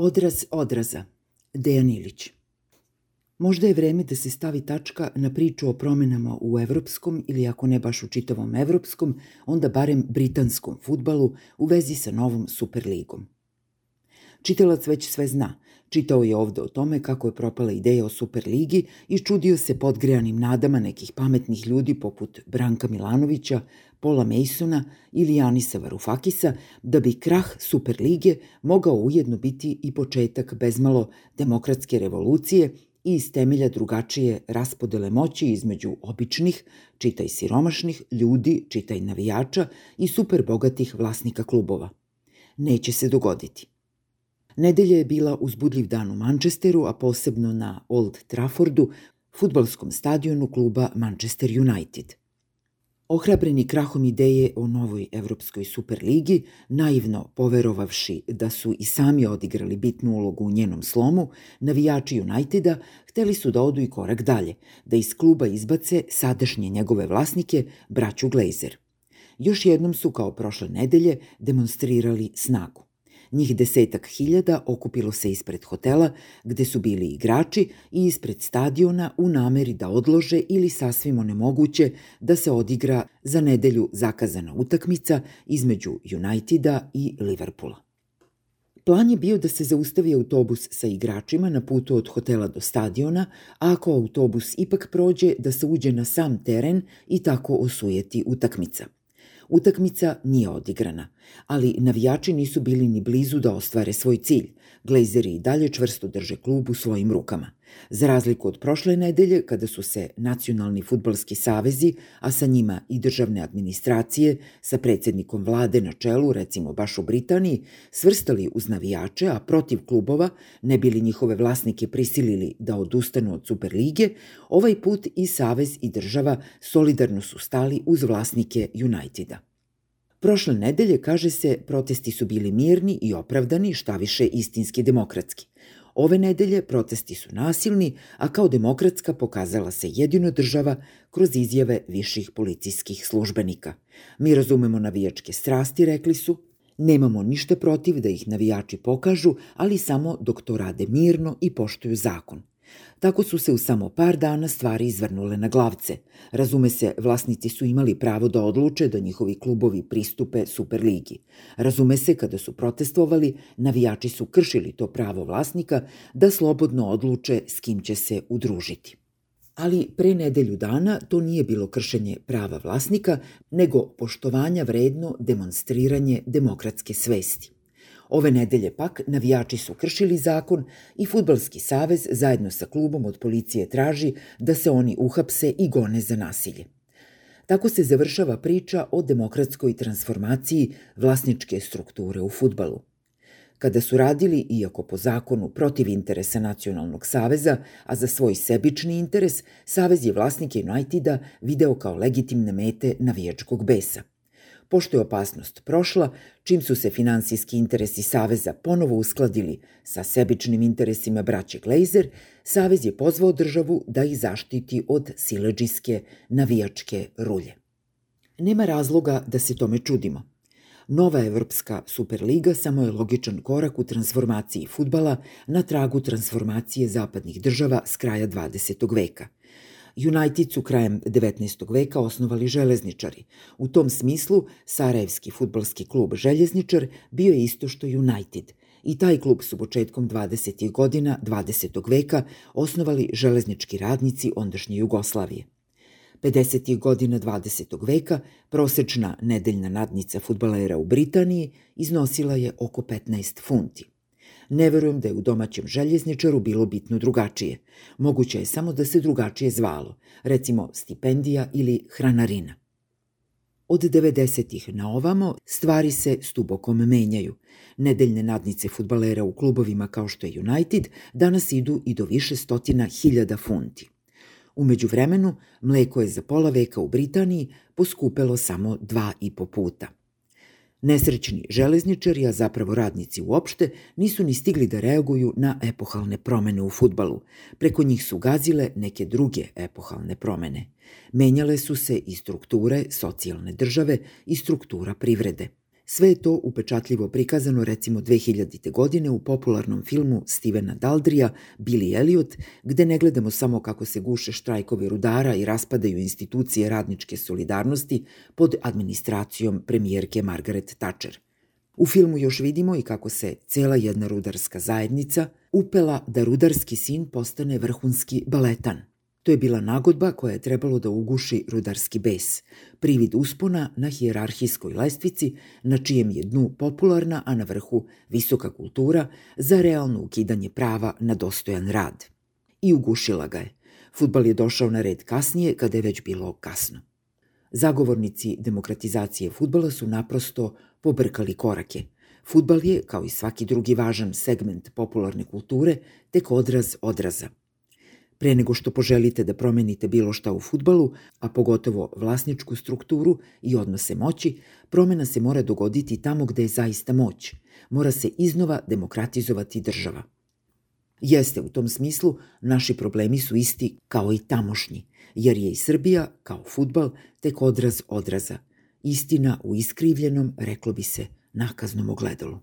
Odraz odraza. Dejan Ilić. Možda je vreme da se stavi tačka na priču o promenama u evropskom ili ako ne baš u čitavom evropskom, onda barem britanskom futbalu u vezi sa novom Superligom. Čitalac već sve zna. Čitao je ovde o tome kako je propala ideja o Superligi i čudio se podgrejanim nadama nekih pametnih ljudi poput Branka Milanovića, Pola Masona ili Janisa Varufakisa da bi krah Superlige mogao ujedno biti i početak bezmalo demokratske revolucije i iz temelja drugačije raspodele moći između običnih, čitaj siromašnih, ljudi, čitaj navijača i super bogatih vlasnika klubova. Neće se dogoditi. Nedelja je bila uzbudljiv dan u Manchesteru, a posebno na Old Traffordu, futbalskom stadionu kluba Manchester United – Ohrabreni krahom ideje o novoj Evropskoj superligi, naivno poverovavši da su i sami odigrali bitnu ulogu u njenom slomu, navijači Uniteda hteli su da odu i korak dalje, da iz kluba izbace sadašnje njegove vlasnike, braću Glazer. Još jednom su, kao prošle nedelje, demonstrirali snagu. Njih desetak hiljada okupilo se ispred hotela gde su bili igrači i ispred stadiona u nameri da odlože ili sasvim onemoguće da se odigra za nedelju zakazana utakmica između Uniteda i Liverpoola. Plan je bio da se zaustavi autobus sa igračima na putu od hotela do stadiona, a ako autobus ipak prođe da se uđe na sam teren i tako osujeti utakmica – Utakmica nije odigrana, ali navijači nisu bili ni blizu da ostvare svoj cilj. Glazeri i dalje čvrsto drže klub u svojim rukama. Za razliku od prošle nedelje, kada su se nacionalni futbalski savezi, a sa njima i državne administracije, sa predsednikom vlade na čelu, recimo baš u Britaniji, svrstali uz navijače, a protiv klubova, ne bili njihove vlasnike prisilili da odustanu od Superlige, ovaj put i savez i država solidarno su stali uz vlasnike Uniteda. Prošle nedelje, kaže se, protesti su bili mirni i opravdani, šta više istinski demokratski. Ove nedelje protesti su nasilni, a kao demokratska pokazala se jedino država kroz izjave viših policijskih službenika. Mi razumemo navijačke strasti, rekli su, Nemamo ništa protiv da ih navijači pokažu, ali samo dok to rade mirno i poštuju zakon. Tako su se u samo par dana stvari izvrnule na glavce. Razume se, vlasnici su imali pravo da odluče da njihovi klubovi pristupe Superligi. Razume se, kada su protestovali, navijači su kršili to pravo vlasnika da slobodno odluče s kim će se udružiti. Ali pre nedelju dana to nije bilo kršenje prava vlasnika, nego poštovanja vredno demonstriranje demokratske svesti. Ove nedelje pak navijači su kršili zakon i Futbalski savez zajedno sa klubom od policije traži da se oni uhapse i gone za nasilje. Tako se završava priča o demokratskoj transformaciji vlasničke strukture u futbalu. Kada su radili, iako po zakonu, protiv interesa Nacionalnog saveza, a za svoj sebični interes, Savez je vlasnike Uniteda video kao legitimne mete navijačkog besa – Pošto je opasnost prošla, čim su se finansijski interesi Saveza ponovo uskladili sa sebičnim interesima braće Glazer, Savez je pozvao državu da ih zaštiti od sileđiske navijačke rulje. Nema razloga da se tome čudimo. Nova Evropska Superliga samo je logičan korak u transformaciji futbala na tragu transformacije zapadnih država s kraja 20. veka – United su krajem 19. veka osnovali železničari. U tom smislu, Sarajevski futbalski klub Željezničar bio je isto što United. I taj klub su početkom 20. godina 20. veka osnovali železnički radnici ondašnje Jugoslavije. 50. godina 20. veka prosečna nedeljna nadnica futbalera u Britaniji iznosila je oko 15 funti. Ne verujem da je u domaćem željezničaru bilo bitno drugačije. Moguće je samo da se drugačije zvalo, recimo stipendija ili hranarina. Od 90-ih na ovamo stvari se stubokom menjaju. Nedeljne nadnice futbalera u klubovima kao što je United danas idu i do više stotina hiljada funti. Umeđu vremenu, mleko je za pola veka u Britaniji poskupelo samo dva i po puta. Nesrećni železničari, a zapravo radnici uopšte, nisu ni stigli da reaguju na epohalne promene u futbalu. Preko njih su gazile neke druge epohalne promene. Menjale su se i strukture socijalne države i struktura privrede. Sve je to upečatljivo prikazano recimo 2000. godine u popularnom filmu Stevena Daldrija Billy Elliot, gde ne gledamo samo kako se guše štrajkovi rudara i raspadaju institucije radničke solidarnosti pod administracijom premijerke Margaret Thatcher. U filmu još vidimo i kako se cela jedna rudarska zajednica upela da rudarski sin postane vrhunski baletan – To je bila nagodba koja je trebalo da uguši rudarski bes, privid uspona na hijerarhijskoj lestvici, na čijem je dnu popularna, a na vrhu visoka kultura za realno ukidanje prava na dostojan rad. I ugušila ga je. Futbal je došao na red kasnije, kada je već bilo kasno. Zagovornici demokratizacije futbala su naprosto pobrkali korake. Futbal je, kao i svaki drugi važan segment popularne kulture, tek odraz odraza – Pre nego što poželite da promenite bilo šta u futbalu, a pogotovo vlasničku strukturu i odnose moći, promena se mora dogoditi tamo gde je zaista moć. Mora se iznova demokratizovati država. Jeste, u tom smislu naši problemi su isti kao i tamošnji, jer je i Srbija, kao futbal, tek odraz odraza. Istina u iskrivljenom, reklo bi se, nakaznom ogledalu.